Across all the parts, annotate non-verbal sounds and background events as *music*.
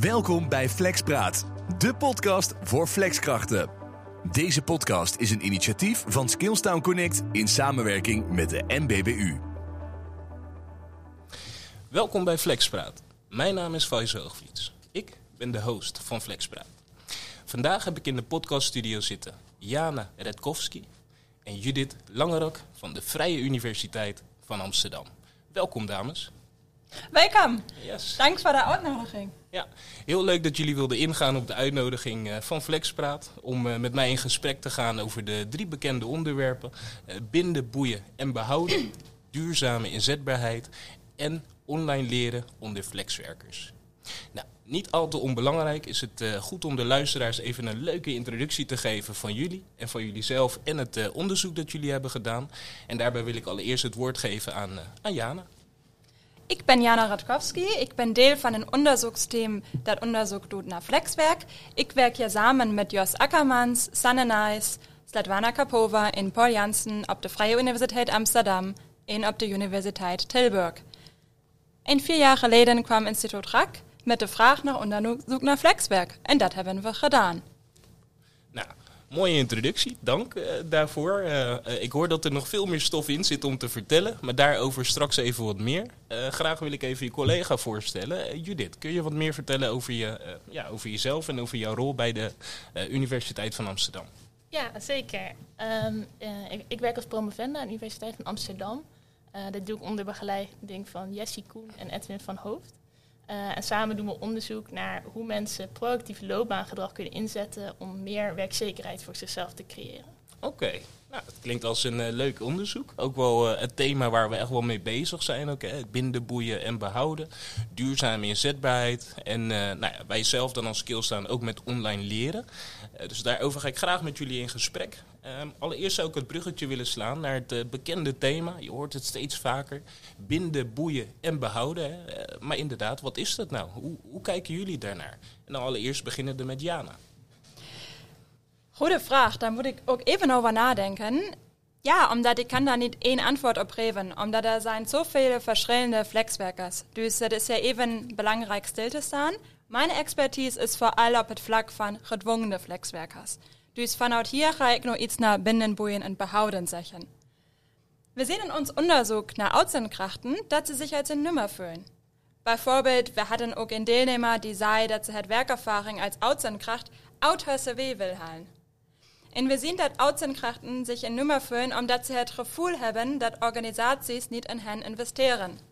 Welkom bij Flexpraat, de podcast voor flexkrachten. Deze podcast is een initiatief van Skillstown Connect in samenwerking met de MBBU. Welkom bij Flexpraat. Mijn naam is Faisal Hoogvliets. Ik ben de host van Flexpraat. Vandaag heb ik in de podcaststudio zitten Jana Redkowski en Judith Langerak van de Vrije Universiteit van Amsterdam. Welkom dames. Welkom. Yes. Dank voor de uitnodiging. Ja, heel leuk dat jullie wilden ingaan op de uitnodiging eh, van Flexpraat. Om eh, met mij in gesprek te gaan over de drie bekende onderwerpen: eh, binden, boeien en behouden, *clears throat* duurzame inzetbaarheid en online leren onder flexwerkers. Nou, niet al te onbelangrijk is het goed om de luisteraars even een leuke introductie te geven van jullie en van jullie zelf en het onderzoek dat jullie hebben gedaan. En daarbij wil ik allereerst het woord geven aan, aan Jana. Ik ben Jana Radkowski. Ik ben deel van een onderzoeksteam dat onderzoekt doet naar Flexwerk. Ik werk hier samen met Jos Akkermans, Sanne Nijs, Svetlana Kapova en Paul Jansen op de Vrije Universiteit Amsterdam en op de Universiteit Tilburg. En vier jaar geleden kwam Instituut RAK met de vraag naar onderzoek naar Flexwerk. En dat hebben we gedaan. Mooie introductie, dank uh, daarvoor. Uh, ik hoor dat er nog veel meer stof in zit om te vertellen, maar daarover straks even wat meer. graag wil ik even je collega voorstellen. Judith, kun je wat meer vertellen over, je, ja, over jezelf en over jouw rol bij de Universiteit van Amsterdam? Ja, zeker. Um, ik, ik, werk als promovenda aan de Universiteit van Amsterdam. dat doe ik onder begeleiding van Jessie Koen en Edwin van Hoofd. Uh, en samen doen we onderzoek naar hoe mensen proactief loopbaangedrag kunnen inzetten om meer werkzekerheid voor zichzelf te creëren. Oké, nou, het klinkt als een uh, leuk onderzoek. Ook wel uh, het thema waar we echt wel mee bezig zijn. Ook, hè? Het binden, boeien en behouden. Duurzame inzetbaarheid. En nou ja, wij zelf dan als staan ook met online leren. Dus daarover ga ik graag met jullie in gesprek. Um, allereerst zou ik het bruggetje willen slaan naar het uh, bekende thema. Je hoort het steeds vaker. Binden, boeien en behouden. Uh, maar inderdaad, wat is dat nou? Hoe, hoe kijken jullie daarnaar? En dan allereerst beginnen we met Jana. Goede vraag, daar moet ik ook even over nadenken. Ja, omdat ik kan daar niet één antwoord op geven. Omdat er zijn zoveel verschillende flexwerkers. Dus het is ja even belangrijk stil te staan. Mijn expertise is vooral op het vlak van gedwongene flexwerkers. Dus vanuit hier ga ik nog iets naar binnenboeien en behouden zeggen. We zien in ons onderzoek naar uitzendkrachten dat ze zich als een nummer fühlen. Bijvoorbeeld, we hadden ook een deelnemer die zei dat ze het werkervaring als uitzendkracht uit haar cv wil halen. En we zien dat uitzendkrachten zich een nummer fühlen omdat ze het gevoel hebben dat organisaties niet in hen investeren.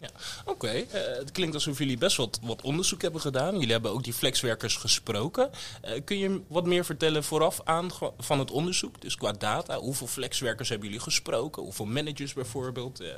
Ja, oké. Eh, het klinkt alsof jullie best wat, wat onderzoek hebben gedaan. Jullie hebben ook die flexwerkers gesproken. Uh, kun je wat meer vertellen vooraf aan van het onderzoek? Dus qua data, hoeveel flexwerkers hebben jullie gesproken? Hoeveel managers bijvoorbeeld? Uh.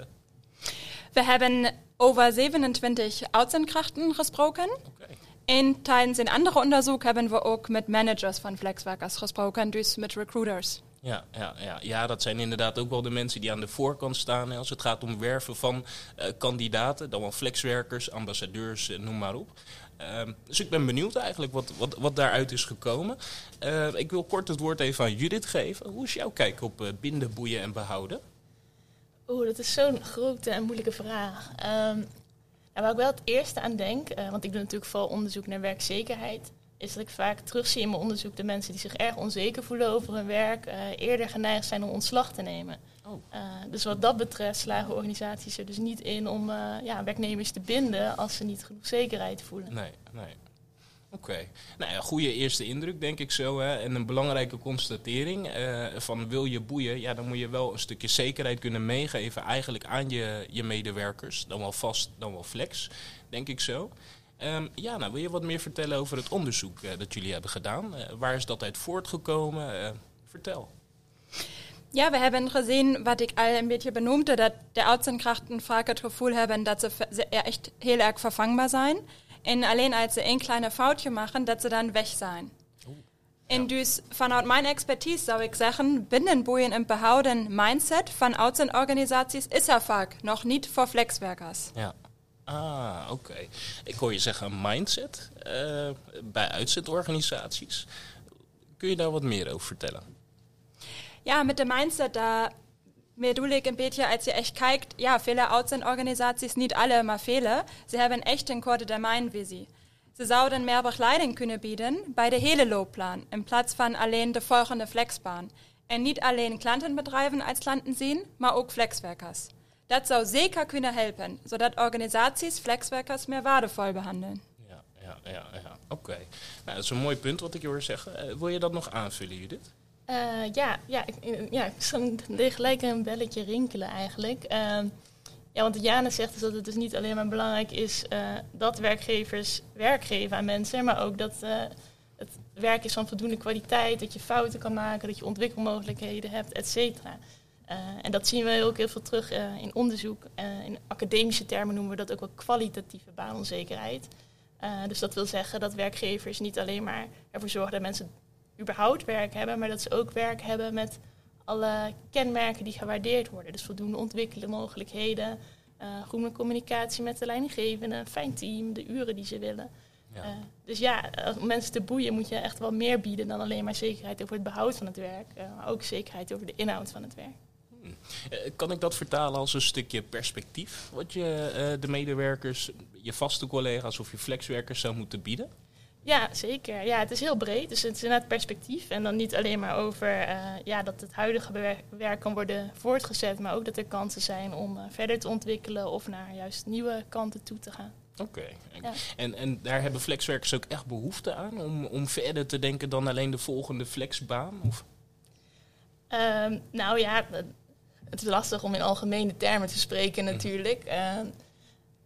We hebben over 27 uitzendkrachten gesproken. Okay. En tijdens een andere onderzoek hebben we ook met managers van flexwerkers gesproken, dus met recruiters. Ja, ja, ja. ja, dat zijn inderdaad ook wel de mensen die aan de voorkant staan hè, als het gaat om werven van uh, kandidaten, dan wel flexwerkers, ambassadeurs, uh, noem maar op. Uh, dus ik ben benieuwd eigenlijk wat, wat, wat daaruit is gekomen. Uh, ik wil kort het woord even aan Judith geven. Hoe is jouw kijk op binden, boeien en behouden? Oeh, dat is zo'n grote en moeilijke vraag. Um, waar ik wel het eerste aan denk, want ik doe natuurlijk vooral onderzoek naar werkzekerheid is dat ik vaak terugzie in mijn onderzoek de mensen die zich erg onzeker voelen over hun werk, uh, eerder geneigd zijn om ontslag te nemen. Oh. Uh, dus wat dat betreft slagen organisaties er dus niet in om uh, ja, werknemers te binden als ze niet genoeg zekerheid voelen. Nee, nee. Oké. Okay. Nou ja, goede eerste indruk denk ik zo. Hè. En een belangrijke constatering van wil je boeien, ja, dan moet je wel een stukje zekerheid kunnen meegeven eigenlijk aan je, je medewerkers. Dan wel vast, dan wel flex, denk ik zo. Um, ja, nou, wil je wat meer vertellen over het onderzoek uh, dat jullie hebben gedaan? Uh, waar is dat uit voortgekomen? Uh, vertel. Ja, we hebben gezien, wat ik al een beetje benoemde, dat de uitzendkrachten vaak het gevoel hebben dat ze echt heel erg vervangbaar zijn. En alleen als ze een kleine foutje maken, dat ze dan weg zijn. Oh, en dus vanuit mijn expertise zou ik zeggen, binnenboeien en behouden mindset van uitzendorganisaties is er vaak nog niet voor flexwerkers. Ja. Ah, oké. Ik hoor je zeggen mindset uh, bij uitzetorganisaties. Kun je daar wat meer over vertellen? Ja, met de mindset, daar bedoel ik een beetje, als je echt kijkt, ja, viele uitzendorganisaties, niet alle, maar viele, ze hebben echt een korte termijnvisie. Ze zouden meer begeleiding kunnen bieden bij de hele loopplan, in plaats van alleen de volgende flexbaan. En niet alleen klantenbedrijven als klanten zien, maar ook flexwerkers. Dat zou zeker kunnen helpen, zodat organisaties flexwerkers meer waardevol behandelen. Ja, ja, ja, ja. oké. Nou, dat is een mooi punt wat ik je hoor zeggen. Eh, wil je dat nog aanvullen, Judith? Uh, ja, ja, ik, ja, ik deed gelijk een belletje rinkelen eigenlijk. Uh, ja, want Jana zegt dus dat het dus niet alleen maar belangrijk is uh, dat werkgevers werk geven aan mensen, maar ook dat het werk is van voldoende kwaliteit, dat je fouten kan maken, dat je ontwikkelmogelijkheden hebt, et cetera. En dat zien we ook heel veel terug in onderzoek. in academische termen noemen we dat ook wel kwalitatieve baanonzekerheid. dus dat wil zeggen dat werkgevers niet alleen maar ervoor zorgen dat mensen überhaupt werk hebben, maar dat ze ook werk hebben met alle kenmerken die gewaardeerd worden. Dus voldoende ontwikkelen mogelijkheden, uh, goede communicatie met de leidinggevende, een fijn team, de uren die ze willen. Ja. Uh, dus ja, om mensen te boeien moet je echt wel meer bieden dan alleen maar zekerheid over het behoud van het werk, uh, maar ook zekerheid over de inhoud van het werk. Hmm. Kan ik dat vertalen als een stukje perspectief, wat je de medewerkers, je vaste collega's of je flexwerkers zou moeten bieden? Ja, zeker. Ja, het is heel breed. Dus het is inderdaad perspectief. En dan niet alleen maar over uh, ja, dat het huidige werk kan worden voortgezet, maar ook dat er kansen zijn om uh, verder te ontwikkelen of naar juist nieuwe kanten toe te gaan. Oké. Ja. En, en daar hebben flexwerkers ook echt behoefte aan om, om verder te denken dan alleen de volgende flexbaan? Of? Um, nou ja, het is lastig om in algemene termen te spreken mhm. natuurlijk. Uh,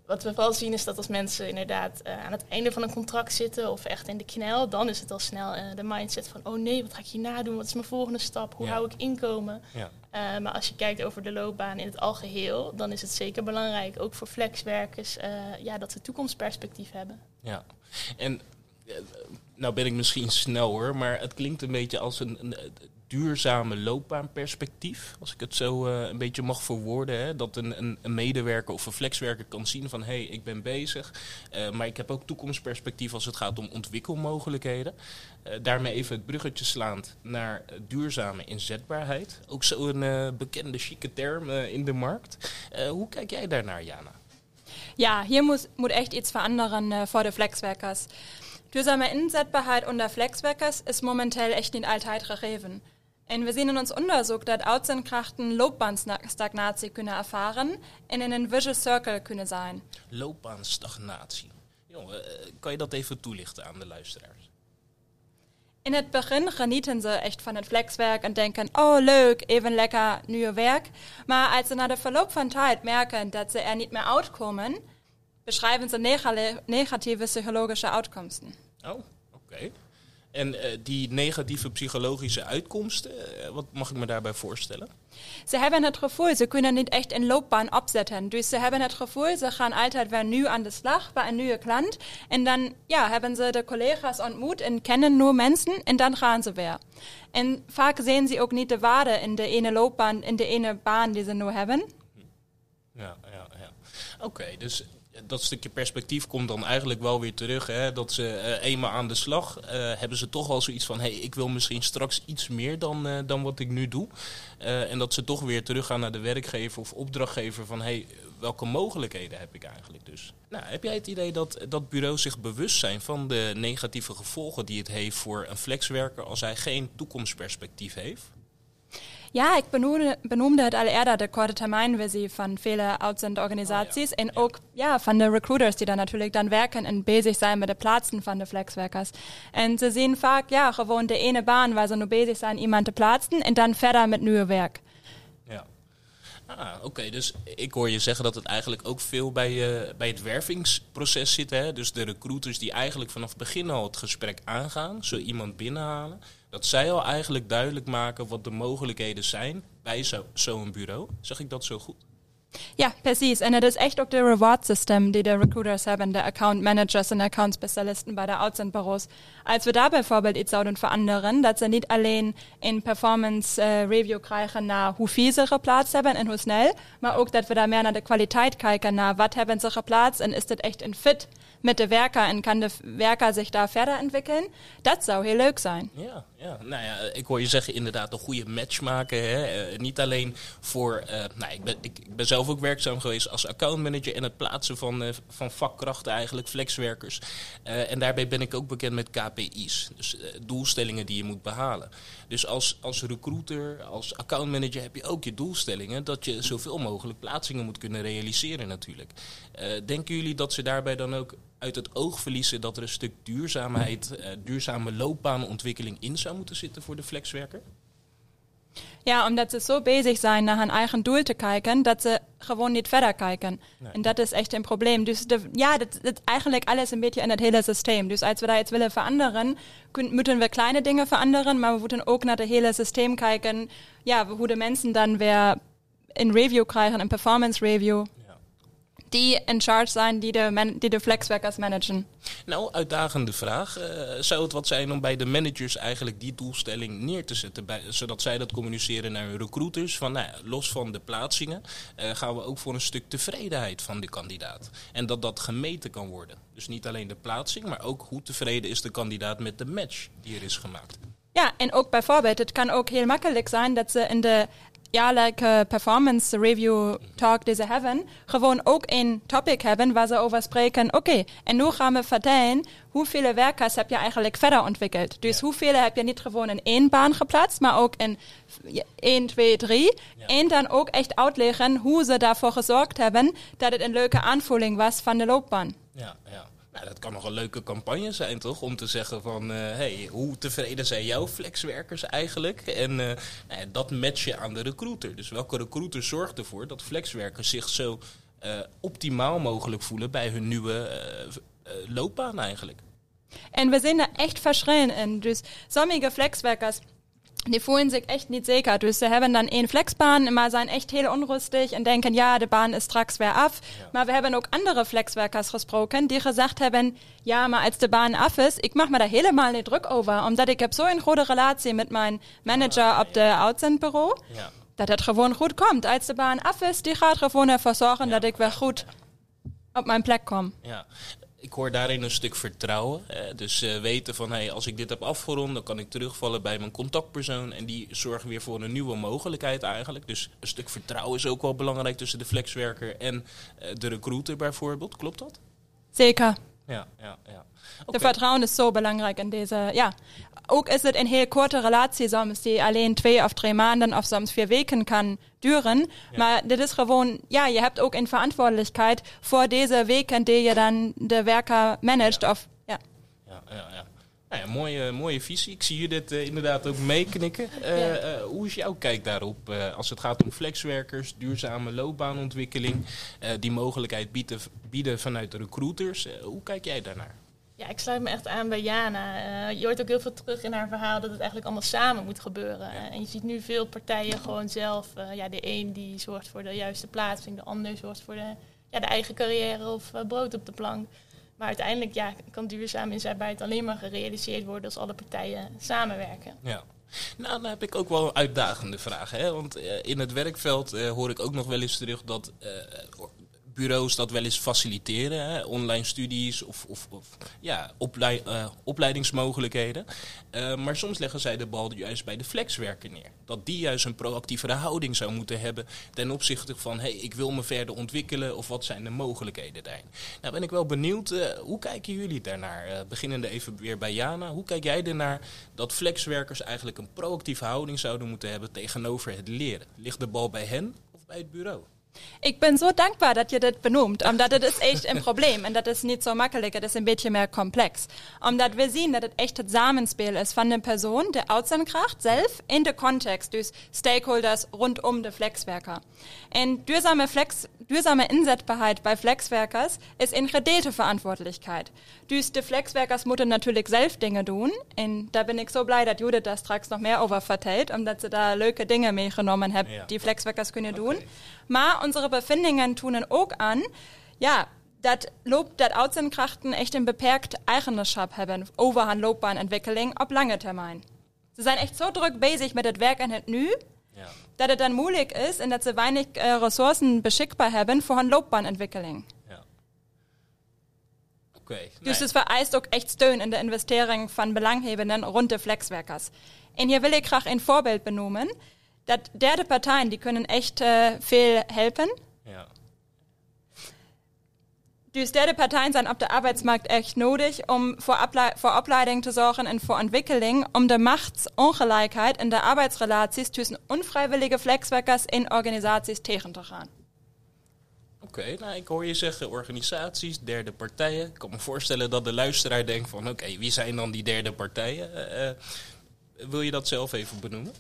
wat we vooral zien is dat als mensen inderdaad uh, aan het einde van een contract zitten of echt in de knel, dan is het al snel uh, de mindset van, oh nee, wat ga ik hierna doen? Wat is mijn volgende stap? Hoe hou ik inkomen? Ja. Uh, maar als je kijkt over de loopbaan in het algeheel, dan is het zeker belangrijk, ook voor flexwerkers, ja, dat ze toekomstperspectief hebben. Ja, en nou ben ik misschien snel hoor, maar het klinkt een beetje als een, een duurzame loopbaanperspectief, als ik het zo uh, een beetje mag verwoorden. Hè? Dat een, een, een, medewerker of een flexwerker kan zien van hé, hey, ik ben bezig, uh, maar ik heb ook toekomstperspectief als het gaat om ontwikkelmogelijkheden. Uh, daarmee even het bruggetje slaand naar duurzame inzetbaarheid. Ook zo'n bekende chique term in de markt. hoe kijk jij daarnaar, Jana? Ja, hier moet, moet echt iets veranderen voor de flexwerkers. Duurzame inzetbaarheid onder flexwerkers is momenteel echt niet altijd gegeven. En we zien in ons onderzoek dat uitzendkrachten loopbaanstagnatie kunnen ervaren en in een vicious circle kunnen zijn. Loopbaanstagnatie. Jongen, eh, kan je dat even toelichten aan de luisteraars? In het begin genieten ze echt van het flexwerk en denken, oh leuk, even lekker nieuw werk. Maar als ze na de verloop van tijd merken dat ze er niet meer uitkomen, beschrijven ze negatieve psychologische uitkomsten. Oh, oké. Okay. En uh, die negatieve psychologische uitkomsten, uh, wat mag ik me daarbij voorstellen? Ze hebben het gevoel, ze kunnen niet echt een loopbaan opzetten. Dus ze hebben het gevoel, ze gaan altijd weer nu aan de slag bij een nieuwe klant. En dan ja, hebben ze de collega's ontmoet en kennen nur mensen en dan gaan ze weer. En vaak zien ze ook niet de waarde in de ene loopbaan, in de ene baan die ze nu hebben. Ja, ja, ja. Oké, dus dat stukje perspectief komt dan eigenlijk wel weer terug. Hè, dat ze uh, eenmaal aan de slag uh, hebben ze toch al zoiets van: hey, ik wil misschien straks iets meer dan, uh, dan wat ik nu doe. en dat ze toch weer teruggaan naar de werkgever of opdrachtgever van: hey, welke mogelijkheden heb ik eigenlijk dus? Nou, heb jij het idee dat dat bureaus zich bewust zijn van de negatieve gevolgen die het heeft voor een flexwerker als hij geen toekomstperspectief heeft? Ja, ik benoemde, benoemde het al eerder, de korte termijnvisie van vele uitzendorganisaties. Oh, ja. En ook ja, van de recruiters, die dan natuurlijk dan werken en bezig zijn met de plaatsen van de flexwerkers. En ze zien vaak ja, gewoon de ene baan waar ze nu bezig zijn, iemand te plaatsen en dan verder met nieuw werk. Ja. Ah, oké. Okay. Dus ik hoor je zeggen dat het eigenlijk ook veel bij, uh, bij het wervingsproces zit. Hè? Dus de recruiters die eigenlijk vanaf het begin al het gesprek aangaan, zo iemand binnenhalen dat zij al eigenlijk duidelijk maken wat de mogelijkheden zijn bij zo'n zo bureau. Zeg ik dat zo goed? Ja, precies. En het is echt ook de reward system die de recruiters hebben, de account managers en account specialisten bij de uitzendbureaus. Als we daar bijvoorbeeld iets zouden veranderen, dat ze niet alleen in performance uh, review krijgen naar hoe veel ze geplaatst hebben en hoe snel, maar ook dat we daar meer naar de kwaliteit kijken, naar wat hebben ze geplaatst en is dit echt een fit met de werker en kan de werker zich daar verder entwickeln. Dat zou heel leuk zijn. Ja, Ja, nou ja, ik hoor je zeggen inderdaad een goede match maken. Hè? Eh, niet alleen voor, uh, nou, ik ben, ik, ben zelf ook werkzaam geweest als accountmanager en het plaatsen van, uh, van vakkrachten eigenlijk, flexwerkers. en daarbij ben ik ook bekend met KPI's, dus doelstellingen die je moet behalen. Dus als, als recruiter, als accountmanager heb je ook je doelstellingen dat je zoveel mogelijk plaatsingen moet kunnen realiseren natuurlijk. denken jullie dat ze daarbij dan ook uit het oog verliezen dat er een stuk duurzaamheid, uh, duurzame loopbaanontwikkeling in zou moeten zitten voor de flexwerker? Ja, omdat ze zo bezig zijn naar hun eigen doel te kijken, dat ze gewoon niet verder kijken. Nee. En dat is echt een probleem. Dus de, ja, dat, dat eigenlijk alles een beetje in het hele systeem. Dus als we daar iets willen veranderen, moeten we kleine dingen veranderen, maar we moeten ook naar het hele systeem kijken, ja, hoe de mensen dan weer in review krijgen, een performance review die in charge zijn die de, man, die de flexwerkers managen? Nou, uitdagende vraag. Uh, zou het wat zijn om bij de managers eigenlijk die doelstelling neer te zetten, bij, zodat zij dat communiceren naar hun recruiters? Van nou los van de plaatsingen uh, gaan we ook voor een stuk tevredenheid van de kandidaat. En dat dat gemeten kan worden. Dus niet alleen de plaatsing, maar ook hoe tevreden is de kandidaat met de match die er is gemaakt. Ja, en ook bijvoorbeeld, het kan ook heel makkelijk zijn dat ze in de jaarlijke performance review talk die ze hebben, gewoon ook een topic hebben waar ze over spreken. Oké, okay, en nu gaan we vertellen hoeveel werkers heb je eigenlijk verder ontwikkeld. Dus ja. hoeveel heb je niet gewoon in één baan geplaatst, maar ook in 1, 2, 3. Ja. En dan ook echt uitleggen hoe ze daarvoor gezorgd hebben dat het een leuke aanvoeling was van de loopbaan. Ja, ja. Nou, dat kan nog een leuke campagne zijn, toch? Om te zeggen van, uh, hey, hoe tevreden zijn jouw flexwerkers eigenlijk? En uh, nou, dat match je aan de recruiter. Dus welke recruiter zorgt ervoor dat flexwerkers zich zo uh, optimaal mogelijk voelen bij hun nieuwe loopbaan eigenlijk? En we zien er echt verschillen in. Dus sommige flexwerkers die voelen zich echt niet zeker. Dus ze hebben dan één flexbaan, maar zijn echt heel onrustig en denken, ja, de baan is straks weer af. Ja. Maar we hebben ook andere flexwerkers gesproken, die gezegd hebben, ja, maar als de baan af is, ik maak me daar helemaal niet druk over, omdat ik heb zo een goede relatie met mijn manager ah, op de uitzendbureau, ja. dat het gewoon goed komt. Als de baan af is, die gaat gewoon ervoor zorgen dat ik weer goed op mijn plek kom. Ja ik hoor daarin een stuk vertrouwen. Hè. Dus uh, weten van hey, als ik dit heb afgerond, dan kan ik terugvallen bij mijn contactpersoon. En die zorgen weer voor een nieuwe mogelijkheid eigenlijk. Dus een stuk vertrouwen is ook wel belangrijk tussen de flexwerker en uh, de recruiter bijvoorbeeld. Klopt dat? Zeker. Ja, ja, ja. Okay. De vertrouwen is zo belangrijk in deze. Ja, ook is het een heel korte relatie soms, die alleen twee of drie maanden of soms vier weken kan duren. Ja. Maar dit is gewoon, ja, je hebt ook een verantwoordelijkheid voor deze weken die je dan de werker managt. Ja. Of, ja. Ja, ja, ja. Nou ja, mooie, mooie visie. Ik zie je dit uh, inderdaad ook meeknikken. Uh, ja. uh, hoe is jouw kijk daarop als het gaat om flexwerkers, duurzame loopbaanontwikkeling, die mogelijkheid bieden, bieden vanuit de recruiters? hoe kijk jij daarnaar? Ja, ik sluit me echt aan bij Jana. Uh, je hoort ook heel veel terug in haar verhaal dat het eigenlijk allemaal samen moet gebeuren. Ja. En je ziet nu veel partijen gewoon zelf. Uh, ja, de een die zorgt voor de juiste plaatsing, de ander zorgt voor de, ja, de eigen carrière of uh, brood op de plank. Maar uiteindelijk ja, kan duurzaam inzetbaarheid alleen maar gerealiseerd worden als alle partijen samenwerken. Ja. Nou, dan heb ik ook wel uitdagende vragen. Hè? Want in het werkveld hoor ik ook nog wel eens terug dat bureaus dat wel eens faciliteren. Hè? Online studies of, of, ja, uh, opleidingsmogelijkheden. Uh, maar soms leggen zij de bal juist bij de flexwerker neer. Dat die juist een proactievere houding zou moeten hebben ten opzichte van... hey, ik wil me verder ontwikkelen of wat zijn de mogelijkheden daarin. Nou ben ik wel benieuwd, uh, hoe kijken jullie daarnaar? beginnende even weer bij Jana. Hoe kijk jij ernaar dat flexwerkers eigenlijk een proactieve houding zouden moeten hebben tegenover het leren? Ligt de bal bij hen of bij het bureau? Ik ben zo dankbaar dat je dat benoemt, omdat het is echt een probleem en dat is niet zo makkelijk, het is een beetje meer complex. Omdat we zien dat het echt het samenspel is van de persoon, de uitzendkracht zelf, in de context, dus stakeholders rondom de flexwerker. En duurzame, flex, duurzame inzetbaarheid bij flexwerkers is een gedeelde verantwoordelijkheid. Dus de flexwerkers moeten natuurlijk zelf dingen doen en daar ben ik zo blij dat Judith daar straks nog meer over vertelt, omdat ze daar leuke dingen meegenomen heeft, ja. die flexwerkers kunnen okay. doen. Maar onze bevindingen tonen ook aan, ja, dat, loop, dat uitzendkrachten echt een beperkt eigenaarschap hebben over hun loopbaanontwikkeling op lange termijn. Ze zijn echt zo druk bezig met het werk en het nu, ja. dat het dan moeilijk is en dat ze weinig uh, Ressourcen beschikbaar hebben voor hun loopbaanontwikkeling. Ja. Oké. Dus nee. het vereist ook echt steun in de investering van belanghebbenden rond de flexwerkers. En hier wil ik graag een voorbeeld benoemen. Dat derde partijen die kunnen echt uh, veel helpen. Ja. Dus derde partijen zijn op de arbeidsmarkt echt nodig om voor, voor opleiding te zorgen en voor ontwikkeling, om de machtsongelijkheid in de arbeidsrelaties tussen onvrijwillige flexwerkers en organisaties tegen te gaan. Oké, okay, nou ik hoor je zeggen organisaties, derde partijen. Ik kan me voorstellen dat de luisteraar denkt van oké, okay, wie zijn dan die derde partijen? Uh, uh, wil je dat zelf even benoemen?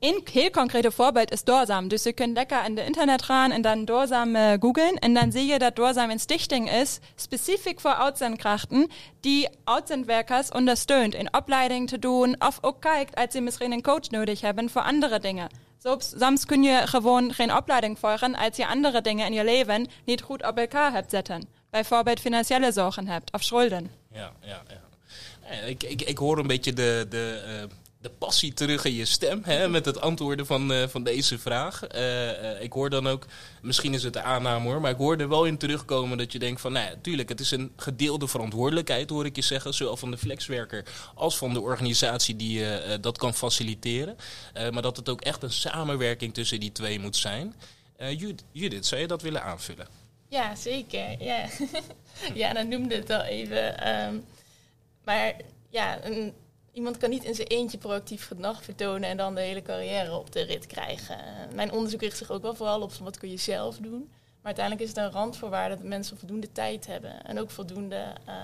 Een heel concreet voorbeeld is Doorsam. Dus je kunt lekker in de internet gaan en dan Doorsam uh, googlen. En dan zie je dat Doorsam een stichting is, specifiek voor uitzendkrachten, die uitzendwerkers ondersteunt in opleiding te doen. Of ook als ze misschien een coach nodig hebben voor andere dingen. Soms kun je gewoon geen opleiding volgen als je andere dingen in je leven niet goed op elkaar hebt zetten. Bijvoorbeeld financiële zorgen hebt of schulden. Ja, ja, ja. Ik, ik, ik hoor een beetje de, de, uh, de passie terug in je stem hè, met het antwoorden van, uh, van deze vraag. Uh, ik hoor dan ook, misschien is het de aanname hoor, maar ik hoor er wel in terugkomen dat je denkt van, nou tuurlijk, het is een gedeelde verantwoordelijkheid, hoor ik je zeggen, zowel van de flexwerker als van de organisatie die dat kan faciliteren. maar dat het ook echt een samenwerking tussen die twee moet zijn. Judith, zou je dat willen aanvullen? Ja, zeker. Ja, *laughs* ja dan noemde het al even. Um, maar ja, een, iemand kan niet in zijn eentje proactief gedrag vertonen en dan de hele carrière op de rit krijgen. Mijn onderzoek richt zich ook wel vooral op wat kun je zelf doen. Maar uiteindelijk is het een randvoorwaarde dat mensen voldoende tijd hebben en ook voldoende uh,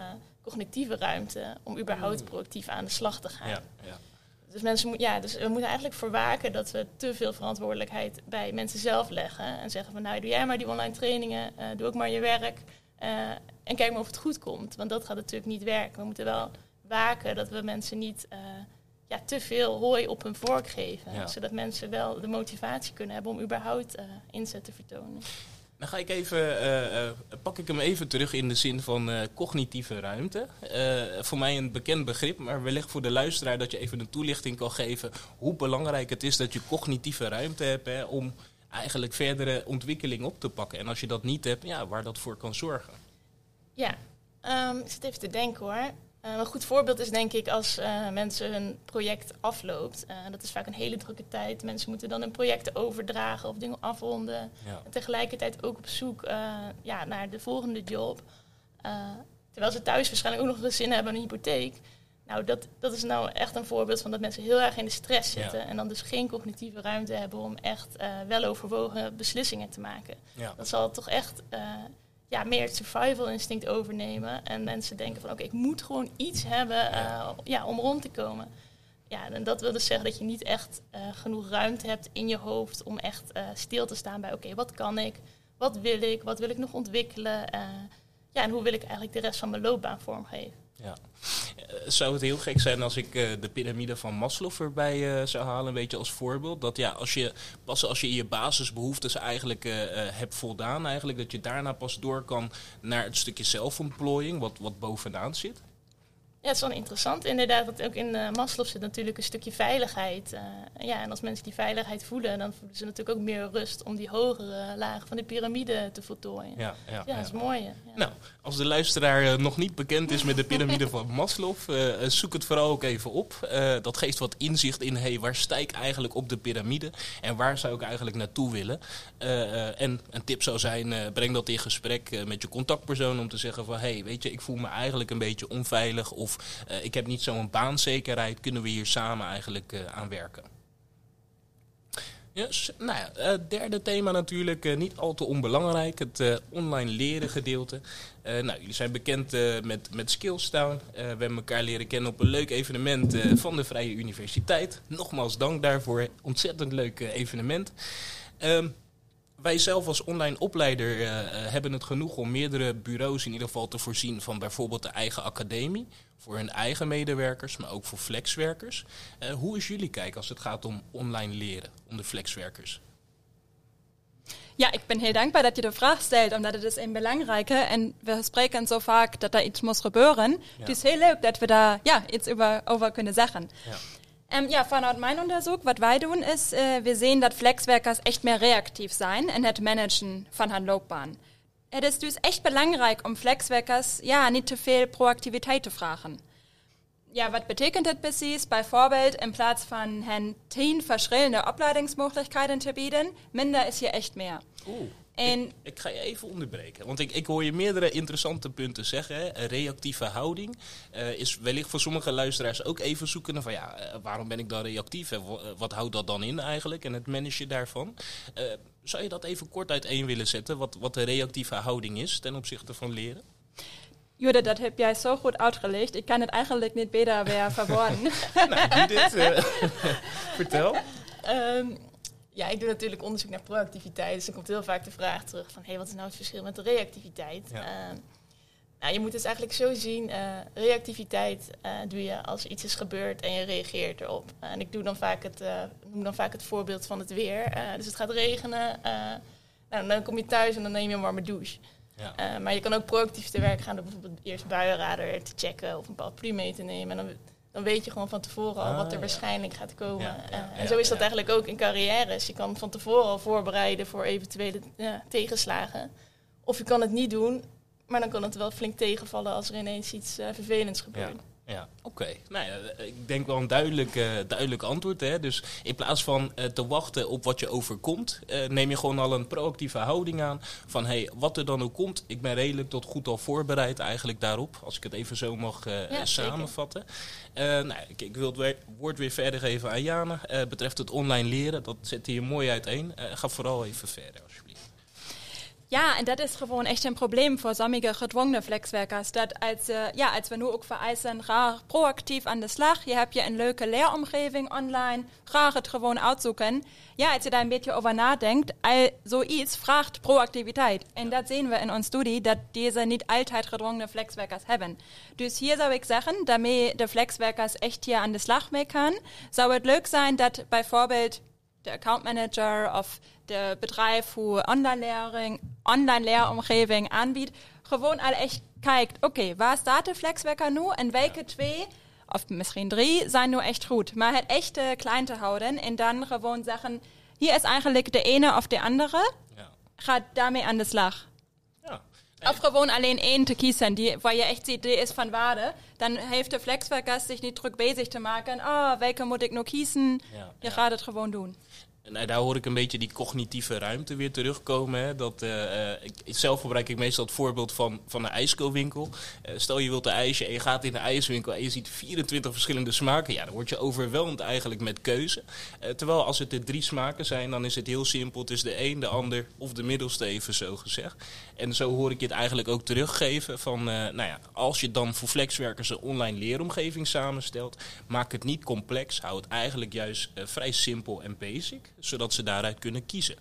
cognitieve ruimte om überhaupt proactief aan de slag te gaan. Ja, ja. Dus, mensen moet, ja, dus we moeten eigenlijk voor waken dat we te veel verantwoordelijkheid bij mensen zelf leggen. En zeggen van nou, doe jij maar die online trainingen, uh, doe ook maar je werk. Uh, en kijk maar of het goed komt. Want dat gaat natuurlijk niet werken. We moeten wel waken dat we mensen niet uh, ja, te veel hooi op hun vork geven. Ja. Zodat mensen wel de motivatie kunnen hebben om überhaupt inzet te vertonen. Dan ga ik even, uh, uh, pak ik hem even terug in de zin van cognitieve ruimte. voor mij een bekend begrip, maar wellicht voor de luisteraar dat je even een toelichting kan geven hoe belangrijk het is dat je cognitieve ruimte hebt hè, om eigenlijk verdere ontwikkeling op te pakken. En als je dat niet hebt, ja, waar dat voor kan zorgen. Ja, um, ik zit even te denken hoor. Uh, een goed voorbeeld is denk ik als uh, mensen hun project afloopt. Uh, dat is vaak een hele drukke tijd. Mensen moeten dan hun projecten overdragen of dingen afronden. Ja. En tegelijkertijd ook op zoek ja, naar de volgende job. terwijl ze thuis waarschijnlijk ook nog een zin hebben aan een hypotheek. Nou, dat, dat is nou echt een voorbeeld van dat mensen heel erg in de stress zitten. Ja. En dan dus geen cognitieve ruimte hebben om echt wel overwogen beslissingen te maken. Ja. Dat zal toch echt ja, meer het survival instinct overnemen. En mensen denken van oké, ik moet gewoon iets hebben uh, ja, om rond te komen. Ja, en dat wil dus zeggen dat je niet echt uh, genoeg ruimte hebt in je hoofd om echt uh, stil te staan bij oké, wat kan ik? Wat wil ik? Wat wil ik nog ontwikkelen? ja, en hoe wil ik eigenlijk de rest van mijn loopbaan vormgeven? Ja. Zou het heel gek zijn als ik uh, de piramide van Maslow erbij uh, zou halen, een beetje als voorbeeld? Dat ja, als je, pas als je je basisbehoeftes eigenlijk hebt voldaan, eigenlijk, dat je daarna pas door kan naar het stukje zelfontplooiing, wat, wat bovenaan zit? Ja, het is wel interessant inderdaad. Want ook in uh, Maslow zit natuurlijk een stukje veiligheid. Uh, ja, en als mensen die veiligheid voelen, dan voelen ze natuurlijk ook meer rust om die hogere lagen van de piramide te voltooien. Ja, ja, ja, ja. dat is mooi. Ja. Nou, als de luisteraar uh, nog niet bekend is met de piramide van Maslow, zoek het vooral ook even op. dat geeft wat inzicht in, hey, waar sta ik eigenlijk op de piramide en waar zou ik eigenlijk naartoe willen? en een tip zou zijn, breng dat in gesprek met je contactpersoon om te zeggen van, hey, weet je, ik voel me eigenlijk een beetje onveilig of of uh, ik heb niet zo'n baanzekerheid, kunnen we hier samen eigenlijk uh, aan werken. Yes, nou ja, uh, derde thema natuurlijk, niet al te onbelangrijk, het online leren gedeelte. nou, jullie zijn bekend met, met Skillstown. we hebben elkaar leren kennen op een leuk evenement van de Vrije Universiteit. Nogmaals dank daarvoor, ontzettend leuk evenement. Ehm, wij zelf als online opleider uh, hebben het genoeg om meerdere bureaus in ieder geval te voorzien van bijvoorbeeld de eigen academie. Voor hun eigen medewerkers, maar ook voor flexwerkers. Uh, hoe is jullie kijk als het gaat om online leren, om de flexwerkers? Ja, ik ben heel dankbaar dat je de vraag stelt, omdat het is een belangrijke en we spreken zo vaak dat er iets moet gebeuren. Ja. Het is heel leuk dat we daar ja, iets over, over kunnen zeggen. Ja. Um, ja, vanuit mijn onderzoek, wat wij doen, is, uh, we zien dat flexwerkers echt meer reactief zijn in het managen van hun loopbaan. het is dus echt belangrijk om flexwerkers ja, niet te veel proactiviteit te vragen. Ja, wat betekent dat precies? Bijvoorbeeld in plaats van hen tien verschillende opleidingsmogelijkheden te bieden, minder is hier echt meer. Oeh. En Ik, ik ga je even onderbreken, want ik, ik hoor je meerdere interessante punten zeggen. Hè. Een reactieve houding eh, is wellicht voor sommige luisteraars ook even zoeken van ja, eh, waarom ben ik dan reactief en eh, wat houdt dat dan in eigenlijk en het managen daarvan. Zou je dat even kort uiteen willen zetten, wat, wat de reactieve houding is ten opzichte van leren? Judith, dat heb jij zo goed uitgelegd. Ik kan het eigenlijk niet beter weer verwoorden. *laughs* nou, Judith, *laughs* vertel. Ehm, ja, ik doe natuurlijk onderzoek naar proactiviteit. Dus er komt heel vaak de vraag terug van... Hey, wat is nou het verschil met de reactiviteit? Ja. Ehm, nou, je moet het eigenlijk zo zien. eh, reactiviteit eh, doe je als iets is gebeurd en je reageert erop. en ik doe dan vaak het, eh, noem dan vaak het voorbeeld van het weer. Dus het gaat regenen. nou, dan kom je thuis en dan neem je een warme douche. Ja. Maar je kan ook proactief te werk gaan door bijvoorbeeld eerst buienradar te checken of een paraplu mee te nemen. En dan, dan weet je gewoon van tevoren al Ah, wat er ja. waarschijnlijk gaat komen. Ja, ja, Eh, en zo is dat eigenlijk ook in carrières. Je kan van tevoren al voorbereiden voor eventuele ja, tegenslagen. Of je kan het niet doen, maar dan kan het wel flink tegenvallen als er ineens iets eh, vervelends gebeurt. Ja, oké. Nou ja, eh, ik denk wel een duidelijk, eh, duidelijk antwoord. Hè? Dus in plaats van eh, te wachten op wat je overkomt, neem je gewoon al een proactieve houding aan. Van hey, wat er dan ook komt, ik ben redelijk tot goed al voorbereid eigenlijk daarop. Als ik het even zo mag Ja, samenvatten. Nou, ik, ik wil het woord weer verder geven aan Jana. Betreft het online leren, dat zet hier mooi uiteen. Ga vooral even verder. Ja, en dat is gewoon echt een probleem voor sommige gedwongene flexwerkers. Dat als, eh, ja, als we nu ook vereisen, ga proactief aan de slag. Je hebt je een leuke leeromgeving online. Graag het gewoon uitzoeken. Ja, als je daar een beetje over nadenkt, al zoiets vraagt proactiviteit. En dat zien we in onze studie, dat deze niet altijd gedwongene flexwerkers hebben. Dus hier zou ik zeggen, daarmee de flexwerkers echt hier aan de slag mee kan, zou het leuk zijn dat bijvoorbeeld de accountmanager of de bedrijf hoe online-lering, online-leeromgeving aanbiedt, gewoon al echt kijkt, oké, waar staat de flexwerker nu en welke twee, of misschien drie, zijn nu echt goed. Maar het echte klein te houden en dan gewoon zeggen, hier is eigenlijk de ene of de andere, Ja. ga daarmee aan de slag. Ja. Of gewoon alleen één te kiezen, die, waar je echt ziet, die is van waarde. Dan heeft de flexwerker zich niet druk bezig te maken. Ah, welke moet ik kiezen? Ja, Je ja. gaat het gewoon doen. Nou, daar hoor ik een beetje die cognitieve ruimte weer terugkomen. Hè. Dat, eh, eh, zelf gebruik ik meestal het voorbeeld van, van een ijskoolwinkel. Eh, stel je wilt een ijsje en je gaat in de ijswinkel en je ziet 24 verschillende smaken. Ja, dan word je overweldigd eigenlijk met keuze. Terwijl als het er drie smaken zijn, dan is het heel simpel. Het is de een, de ander of de middelste even zo gezegd. En zo hoor ik je het eigenlijk ook teruggeven van, nou ja, als je dan voor flexwerkers een online leeromgeving samenstelt, maak het niet complex, hou het eigenlijk juist vrij simpel en basic, zodat ze daaruit kunnen kiezen.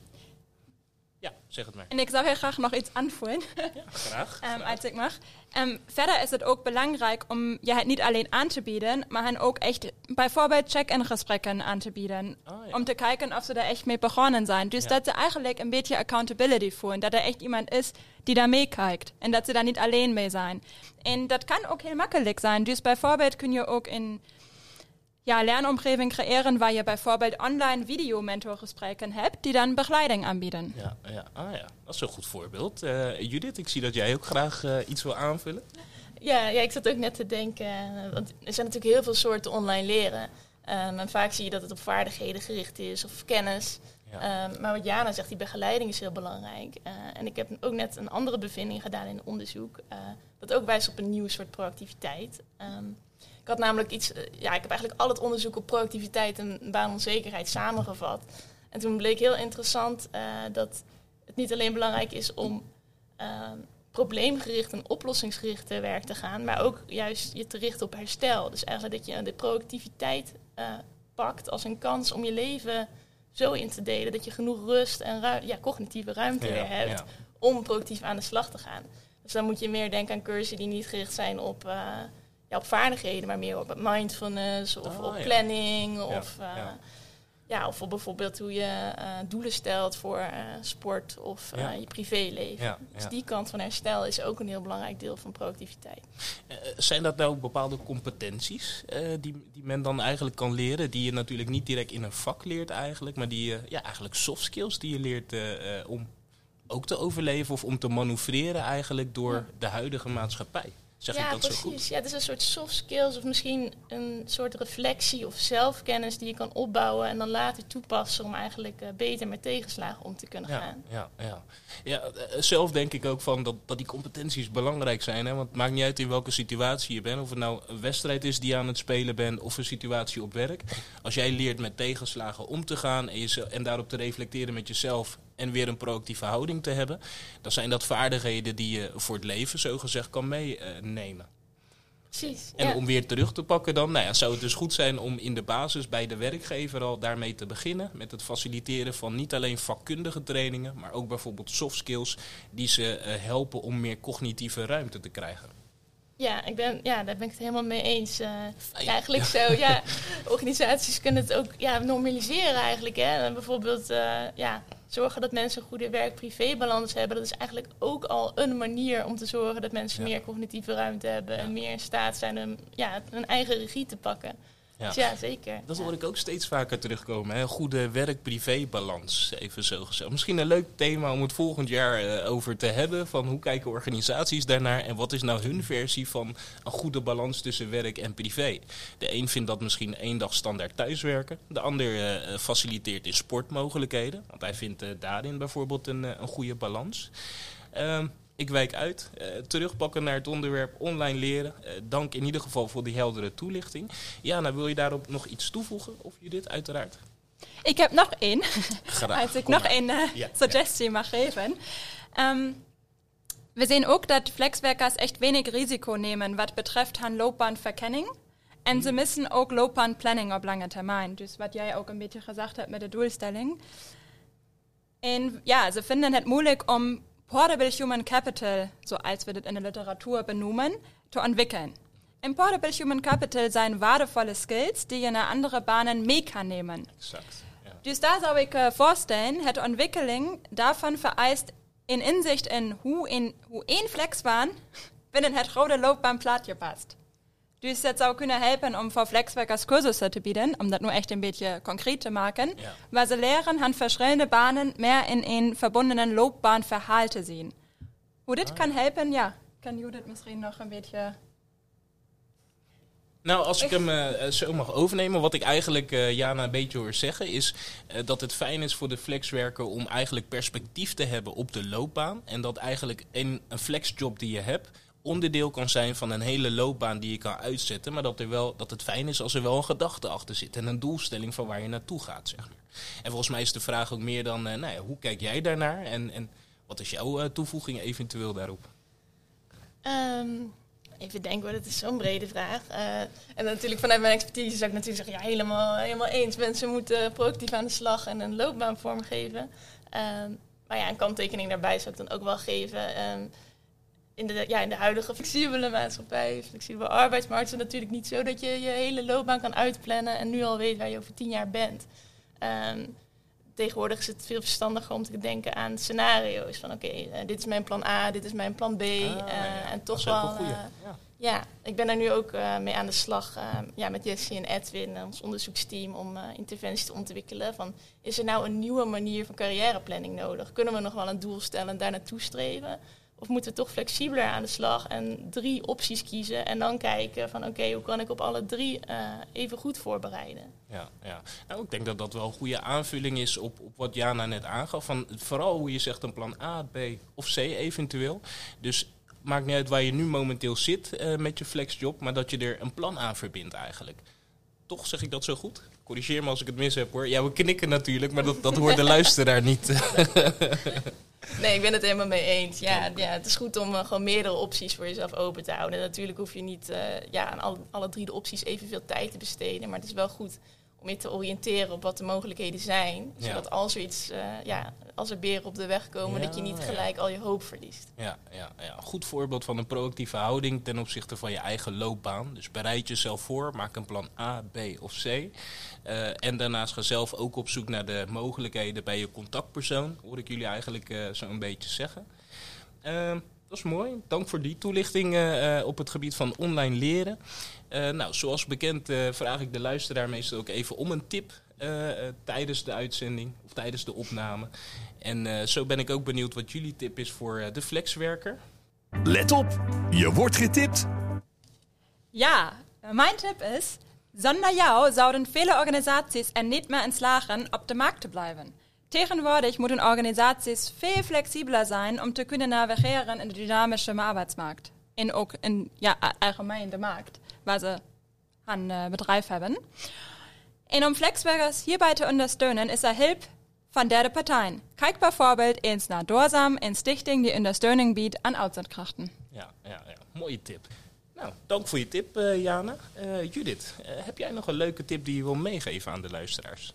Ja, zeg het maar. En ik zou heel graag nog iets aanvoeren. Ja, graag. *laughs* Um, als ik mag. Um, verder is het ook belangrijk om je het niet alleen aan te bieden, maar hen ook echt bijvoorbeeld check-in gesprekken aan te bieden. Ah, ja. Om te kijken of ze daar echt mee begonnen zijn. Dus Ja. dat ze eigenlijk een beetje accountability voelen. Dat er echt iemand is die daar meekijkt. En dat ze daar niet alleen mee zijn. En dat kan ook heel makkelijk zijn. Dus bijvoorbeeld kun je ook in ja, lernomgeving creëren waar je bijvoorbeeld online videomentorgesprekken hebt die dan begeleiding aanbieden. Ja, ja, ah ja, dat is een goed voorbeeld. Eh, Judith, ik zie dat jij ook graag eh, iets wil aanvullen. Ja, ja, ik zat ook net te denken, eh, want er zijn natuurlijk heel veel soorten online leren. Um, en vaak zie je dat het op vaardigheden gericht is of kennis. Ja. Um, maar wat Jana zegt, die begeleiding is heel belangrijk. Uh, en ik heb ook net een andere bevinding gedaan in onderzoek. Uh, dat ook wijst op een nieuw soort proactiviteit. Um, ik had namelijk iets, uh, ja, ik heb eigenlijk al het onderzoek op proactiviteit en baanonzekerheid samengevat. En toen bleek heel interessant uh, dat het niet alleen belangrijk is om probleemgericht en oplossingsgericht te werk te gaan, maar ook juist je te richten op herstel. Dus eigenlijk dat je de proactiviteit uh, pakt als een kans om je leven zo in te delen dat je genoeg rust en ru ja, cognitieve ruimte ja, weer hebt ja. om productief aan de slag te gaan. Dus dan moet je meer denken aan cursussen die niet gericht zijn op, ja, op vaardigheden, maar meer op mindfulness of Oh, op ja. planning of, ja. ja, of op bijvoorbeeld hoe je uh, doelen stelt voor uh, sport of je privéleven. Dus die kant van herstel is ook een heel belangrijk deel van productiviteit. Eh, zijn dat nou bepaalde competenties eh, die, die men dan eigenlijk kan leren? Die je natuurlijk niet direct in een vak leert eigenlijk, maar die ja, eigenlijk soft skills die je leert eh, eh, om ook te overleven of om te manoeuvreren eigenlijk door de huidige maatschappij. Zeg ja, ik dat precies. zo goed? Ja, het is een soort soft skills of misschien een soort reflectie of zelfkennis die je kan opbouwen en dan later toepassen om eigenlijk uh, beter met tegenslagen om te kunnen ja, gaan. Ja, ja. ja, zelf denk ik ook van dat, dat die competenties belangrijk zijn. Hè? Want het maakt niet uit in welke situatie je bent. Of het nou een wedstrijd is die je aan het spelen bent of een situatie op werk. Als jij leert met tegenslagen om te gaan en, je, en daarop te reflecteren met jezelf en weer een proactieve houding te hebben, dan zijn dat vaardigheden die je voor het leven zo gezegd kan meenemen. Precies. En ja. om weer terug te pakken dan, nou ja, zou het dus goed zijn om in de basis bij de werkgever al daarmee te beginnen. Met het faciliteren van niet alleen vakkundige trainingen, maar ook bijvoorbeeld soft skills die ze uh, helpen om meer cognitieve ruimte te krijgen. Ja, ik ben, ja, daar ben ik het helemaal mee eens. Uh, ja, eigenlijk ja. zo. Ja, *laughs* organisaties kunnen het ook ja, normaliseren eigenlijk. Hè. Bijvoorbeeld uh, ja, zorgen dat mensen een goede werk-privé-balans hebben. Dat is eigenlijk ook al een manier om te zorgen dat mensen ja. meer cognitieve ruimte hebben. En meer in staat zijn om ja, hun eigen regie te pakken. Ja. Dus ja, zeker. Dat hoor ik ook steeds vaker terugkomen. Hè? Goede werk-privé-balans, even zo gezegd. Misschien een leuk thema om het volgend jaar uh, over te hebben. Van hoe kijken organisaties daarnaar en wat is nou hun versie van een goede balans tussen werk en privé. De een vindt dat misschien één dag standaard thuiswerken. De ander uh, faciliteert in sportmogelijkheden. Want hij vindt uh, daarin bijvoorbeeld een, een goede balans. Uh, ik wijk uit. Uh, terugpakken naar het onderwerp online leren. Uh, dank in ieder geval voor die heldere toelichting. Jana, wil je daarop nog iets toevoegen? Of je dit uiteraard? Ik heb nog één. Graag. *laughs* Als ik nog één uh, ja, suggestie ja. mag geven. Um, we zien ook dat flexwerkers echt wenig risico nemen wat betreft hun loopbaanverkenning. En ze missen ook loopbaanplanning op lange termijn. Dus wat jij ook een beetje gezegd hebt met de doelstelling. En ja, ze vinden het moeilijk om Portable Human Capital, zoals we das in der Literatur benoemen, te ontwikkelen. En Portable Human Capital zijn waardevolle skills die je naar andere banen mee kan nemen. Exact. Ja. Dus daar zou ik uh, voorstellen, het ontwikkeling daarvan vereist een inzicht in hoe, in, hoe één flexbaan binnen het grote loopbaanplaatje past. Dus dat zou kunnen helpen om voor flexwerkers cursussen te bieden, om dat nu echt een beetje concreet te maken, ja. waar ze leren aan verschillende banen meer in een verbundenen loopbaanverhaal te zien. Hoe dit ah. kan helpen, ja, kan Judith misschien nog een beetje... Nou, als ik hem uh, zo mag overnemen, wat ik eigenlijk uh, Jana een beetje hoor zeggen, is uh, dat het fijn is voor de flexwerker om eigenlijk perspectief te hebben op de loopbaan. En dat eigenlijk een, een flexjob die je hebt, onderdeel kan zijn van een hele loopbaan die je kan uitzetten. Maar dat, er wel, dat het fijn is als er wel een gedachte achter zit en een doelstelling van waar je naartoe gaat. Zeg maar. En volgens mij is de vraag ook meer dan, uh, nou hoe kijk jij daarnaar en, en wat is jouw uh, toevoeging eventueel daarop? Um, even denken, dat is zo'n brede vraag. Uh, en natuurlijk vanuit mijn expertise zou ik natuurlijk zeggen, ja, helemaal, helemaal eens. Mensen moeten proactief aan de slag en een loopbaan vormgeven. Um, maar ja, een kanttekening daarbij zou ik dan ook wel geven. Um, in de, ja, in de huidige flexibele maatschappij, flexibele arbeidsmarkt, is het natuurlijk niet zo dat je je hele loopbaan kan uitplannen en nu al weet waar je over tien jaar bent. Um, tegenwoordig is het veel verstandiger om te denken aan scenario's. Van oké, okay, uh, dit is mijn plan A, dit is mijn plan B. Ah, uh, ja. En toch wel. uh, Ja. ja, ik ben daar nu ook mee aan de slag uh, ja, met Jessie en Edwin, ons onderzoeksteam, om interventies te ontwikkelen. Van, is er nou een nieuwe manier van carrièreplanning nodig? Kunnen we nog wel een doel stellen en daar naartoe streven? Of moeten we toch flexibeler aan de slag en drie opties kiezen en dan kijken van oké, hoe kan ik op alle drie uh, even goed voorbereiden? Ja, ja. Nou, ik denk dat dat wel een goede aanvulling is op, op wat Jana net aangaf. Van vooral hoe je zegt een plan A, B of C eventueel. Dus maakt niet uit waar je nu momenteel zit uh, met je flexjob, maar dat je er een plan aan verbindt eigenlijk. Toch zeg ik dat zo goed? Corrigeer me als ik het mis heb hoor. Ja, we knikken natuurlijk, maar dat, dat hoort de luisteraar niet. *laughs* Nee, ik ben het helemaal mee eens. Ja, ja het is goed om uh, gewoon meerdere opties voor jezelf open te houden. En natuurlijk hoef je niet uh, ja, aan al, alle drie de opties evenveel tijd te besteden. Maar het is wel goed om je te oriënteren op wat de mogelijkheden zijn. Zodat als er iets, uh, ja, als er beren op de weg komen, dat je niet gelijk al je hoop verliest. Ja, ja, ja, goed voorbeeld van een proactieve houding ten opzichte van je eigen loopbaan. Dus bereid jezelf voor, maak een plan A, B of C. Uh, en daarnaast ga zelf ook op zoek naar de mogelijkheden bij je contactpersoon, hoor ik jullie eigenlijk uh, zo een beetje zeggen. Uh, Dat is mooi. Dank voor die toelichting op het gebied van online leren. Uh, nou, zoals bekend uh, vraag ik de luisteraar meestal ook even om een tip tijdens de uitzending of tijdens de opname. En zo ben ik ook benieuwd wat jullie tip is voor de flexwerker. Let op, je wordt getipt. Ja, mijn tip is, zonder jou zouden vele organisaties er niet meer in slagen op de markt te blijven. Tegenwoordig moeten organisaties veel flexibeler zijn om te kunnen navigeren in de dynamische arbeidsmarkt. En ook in ja, algemeen de markt, waar ze een uh, bedrijf hebben. En om flexwerkers hierbij te ondersteunen, is er hulp van derde partijen. Kijk bijvoorbeeld eens naar Doorsam en Stichting die ondersteuning biedt aan uitzendkrachten. Ja, ja, ja, mooie tip. Nou, dank voor je tip, uh, Jana. Uh, Judith, heb jij nog een leuke tip die je wil meegeven aan de luisteraars?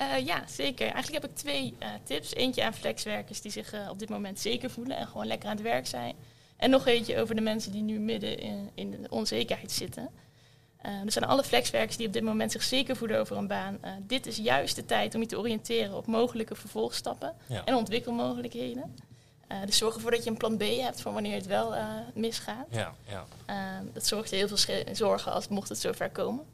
Uh, ja, zeker. Eigenlijk heb ik twee uh, tips. Eentje aan flexwerkers die zich uh, op dit moment zeker voelen en gewoon lekker aan het werk zijn. En nog eentje over de mensen die nu midden in, in de onzekerheid zitten. er zijn alle flexwerkers die op dit moment zich zeker voelen over een baan. dit is juist de tijd om je te oriënteren op mogelijke vervolgstappen ja. en ontwikkelmogelijkheden. dus zorg ervoor dat je een plan B hebt voor wanneer het wel misgaat. Ja, ja. dat zorgt heel veel zorgen als mocht het zover komen.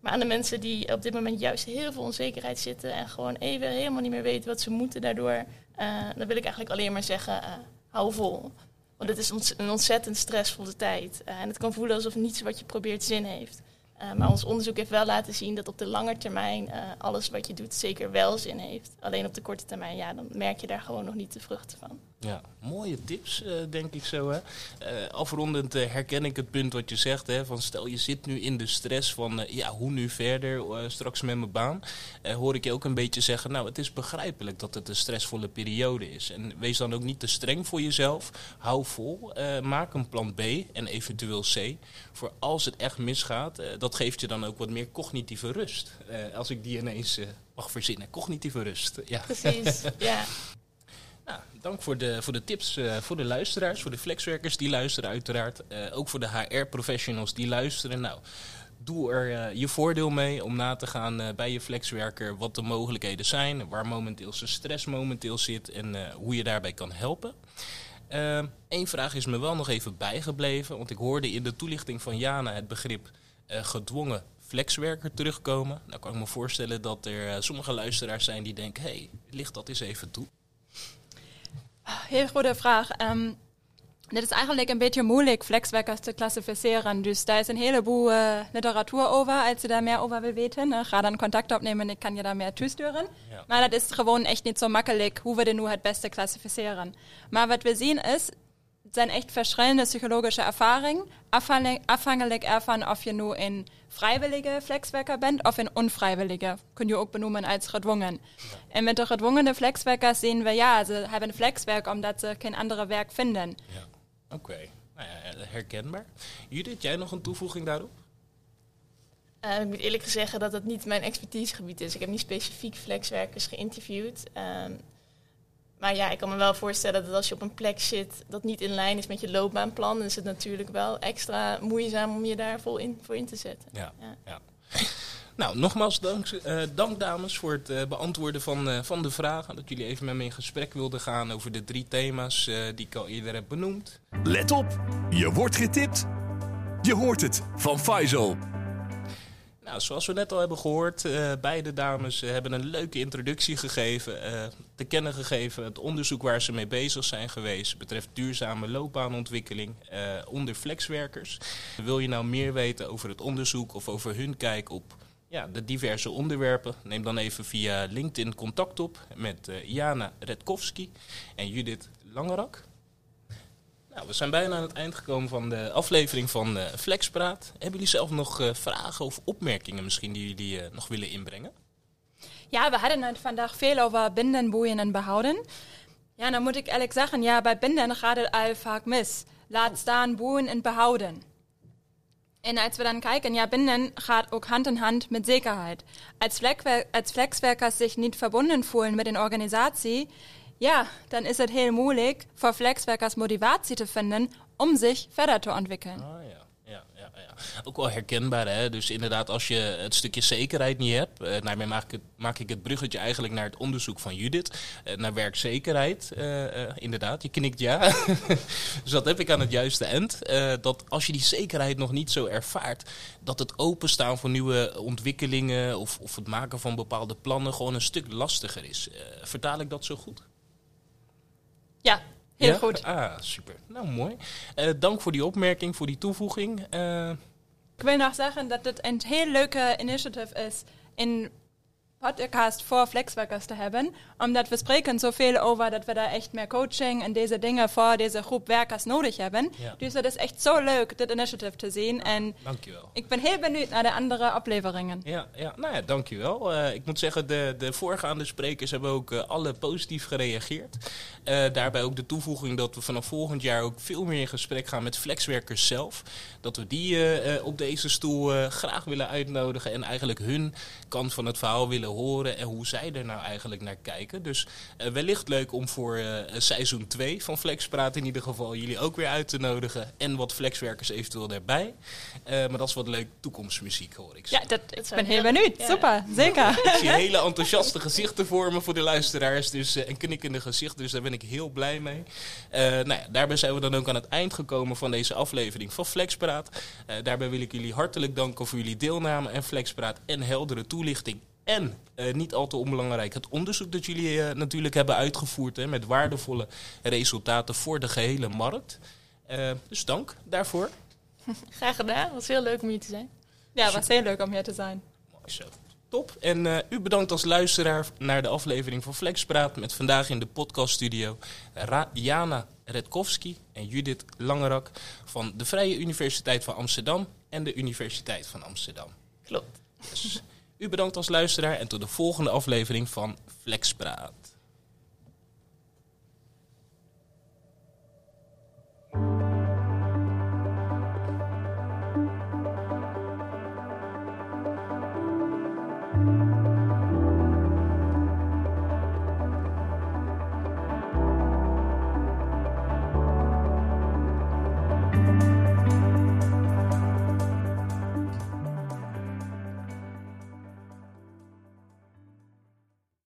Maar aan de mensen die op dit moment juist heel veel onzekerheid zitten en gewoon even helemaal niet meer weten wat ze moeten daardoor, uh, dan wil ik eigenlijk alleen maar zeggen, uh, hou vol. Want het is een ontzettend stressvolle tijd. Uh, en het kan voelen alsof niets wat je probeert zin heeft. Maar ons onderzoek heeft wel laten zien dat op de lange termijn alles wat je doet zeker wel zin heeft. Alleen op de korte termijn, ja, dan merk je daar gewoon nog niet de vruchten van. Ja, mooie tips, uh, denk ik zo. Hè? Afrondend herken ik het punt wat je zegt. Hè, van stel je zit nu in de stress van ja, hoe nu verder straks met mijn baan. hoor ik je ook een beetje zeggen, nou het is begrijpelijk dat het een stressvolle periode is. En wees dan ook niet te streng voor jezelf. Hou vol, maak een plan B en eventueel C. Voor als het echt misgaat, dat geeft je dan ook wat meer cognitieve rust. als ik die ineens mag verzinnen, cognitieve rust. Ja. Precies, *laughs* ja. Nou, dank voor de, voor de tips uh, voor de luisteraars, voor de flexwerkers die luisteren uiteraard. Ook voor de HR-professionals die luisteren. Nou, doe er je voordeel mee om na te gaan bij je flexwerker wat de mogelijkheden zijn, waar momenteel zijn stress momenteel zit en hoe je daarbij kan helpen. Eén vraag is me wel nog even bijgebleven, want ik hoorde in de toelichting van Jana het begrip gedwongen flexwerker terugkomen. Nou kan ik me voorstellen dat er sommige luisteraars zijn die denken, hé, hey, ligt dat eens even toe? Heel goede vraag. Um, dit is eigenlijk een beetje moeilijk, flexwerkers te klassificeren. Dus daar is een heleboel uh, literatuur over. Als je daar meer over wil weten, uh, ga dan contact opnemen. Ik kan je daar meer toesturen. Ja. Maar dat is gewoon echt niet zo makkelijk, hoe we dit nu het beste klassificeren. Maar wat we zien is, zijn echt verschillende psychologische ervaringen, afhankelijk ervan of je nu een vrijwillige flexwerker bent of een onvrijwillige. Kun je ook benoemen als gedwongen. Ja. En met de gedwongene flexwerkers zien we, ja, ze hebben flexwerk omdat ze geen andere werk vinden. Ja. Oké, okay. nou ja, herkenbaar. Judith, jij nog een toevoeging daarop? Uh, ik moet eerlijk zeggen dat het niet mijn expertisegebied is. Ik heb niet specifiek flexwerkers geïnterviewd. Uh, maar ja, ik kan me wel voorstellen dat als je op een plek zit dat niet in lijn is met je loopbaanplan, dan is het natuurlijk wel extra moeizaam om je daar vol in, voor in te zetten. Ja, ja. Nou, nogmaals dank, uh, dank dames voor het uh, beantwoorden van, uh, van de vragen. Dat jullie even met me in gesprek wilden gaan over de drie thema's die ik al eerder heb benoemd. Let op, je wordt getipt. Je hoort het van Faisal. Nou, zoals we net al hebben gehoord, uh, beide dames hebben een leuke introductie gegeven, uh, te kennen gegeven het onderzoek waar ze mee bezig zijn geweest betreft duurzame loopbaanontwikkeling onder flexwerkers. Wil je nou meer weten over het onderzoek of over hun kijk op ja, de diverse onderwerpen? Neem dan even via LinkedIn contact op met Jana Redkowski en Judith Langerak. Nou, we zijn bijna aan het eind gekomen van de aflevering van uh, Flexpraat. Hebben jullie zelf nog uh, vragen of opmerkingen misschien die jullie uh, nog willen inbrengen? Ja, we hadden het vandaag veel over binden, boeien en behouden. Ja, dan moet ik eerlijk zeggen, ja, bij binden gaat het al vaak mis. Laat staan boeien en behouden. En als we dan kijken, ja, binden gaat ook hand in hand met zekerheid. Als, Flexwer als flexwerkers zich niet verbunden voelen met een organisatie, ja, dan is het heel moeilijk voor flexwerkers motivatie te vinden om zich verder te ontwickeln. Ah ja, ja, ja, ja. Ook wel herkenbaar, hè? Dus inderdaad, als je het stukje zekerheid niet hebt, uh, daarmee maak ik, het, bruggetje eigenlijk naar het onderzoek van Judith, uh, naar werkzekerheid. Uh, inderdaad, je knikt ja. *laughs* dus dat heb ik aan het juiste eind. dat als je die zekerheid nog niet zo ervaart, dat het openstaan voor nieuwe ontwikkelingen of, of het maken van bepaalde plannen gewoon een stuk lastiger is. vertaal ik dat zo goed? Ja, Heel goed. Ah, super. Nou, mooi. Uh, dank voor die opmerking, voor die toevoeging. Uh... Ik wil nog zeggen dat het een heel leuke initiative is in podcast voor flexwerkers te hebben. Omdat we spreken zoveel over dat we daar echt meer coaching en deze dingen voor deze groep werkers nodig hebben. Ja. Dus het is echt zo leuk, dit initiative te zien. En dankjewel. Ik ben heel benieuwd naar de andere afleveringen. Ja, ja nou ja, dankjewel. Uh, ik moet zeggen, de, de voorgaande sprekers hebben ook uh, alle positief gereageerd. Uh, daarbij ook de toevoeging dat we vanaf volgend jaar ook veel meer in gesprek gaan met flexwerkers zelf. Dat we die op deze stoel graag willen uitnodigen en eigenlijk hun kant van het verhaal willen horen en hoe zij er nou eigenlijk naar kijken. Dus uh, wellicht leuk om voor uh, seizoen 2 van Flexpraat in ieder geval jullie ook weer uit te nodigen. En wat flexwerkers eventueel erbij. Uh, maar dat is wat leuk toekomstmuziek hoor ik. Ja, dat, ik ben heel benieuwd. Ja. Super, zeker. ik zie hele enthousiaste gezichten vormen voor de luisteraars. Dus, en knikkende gezichten, dus daar ben ik heel blij mee. nou ja, daarbij zijn we dan ook aan het eind gekomen van deze aflevering van Flexpraat. daarbij wil ik jullie hartelijk danken voor jullie deelname en Flexpraat en heldere toelichting en uh, niet al te onbelangrijk, het onderzoek dat jullie uh, natuurlijk hebben uitgevoerd hè, met waardevolle resultaten voor de gehele markt. Uh, dus dank daarvoor. *laughs* Graag gedaan, het was heel leuk om hier te zijn. Ja, het was heel leuk om hier te zijn. Mooi zo. Top. En u bedankt als luisteraar naar de aflevering van Flexpraat met vandaag in de podcaststudio Ra Jana Redkowski en Judith Langerak van de Vrije Universiteit van Amsterdam en de Universiteit van Amsterdam. Klopt. *laughs* u bedankt als luisteraar en tot de volgende aflevering van Flexpraat.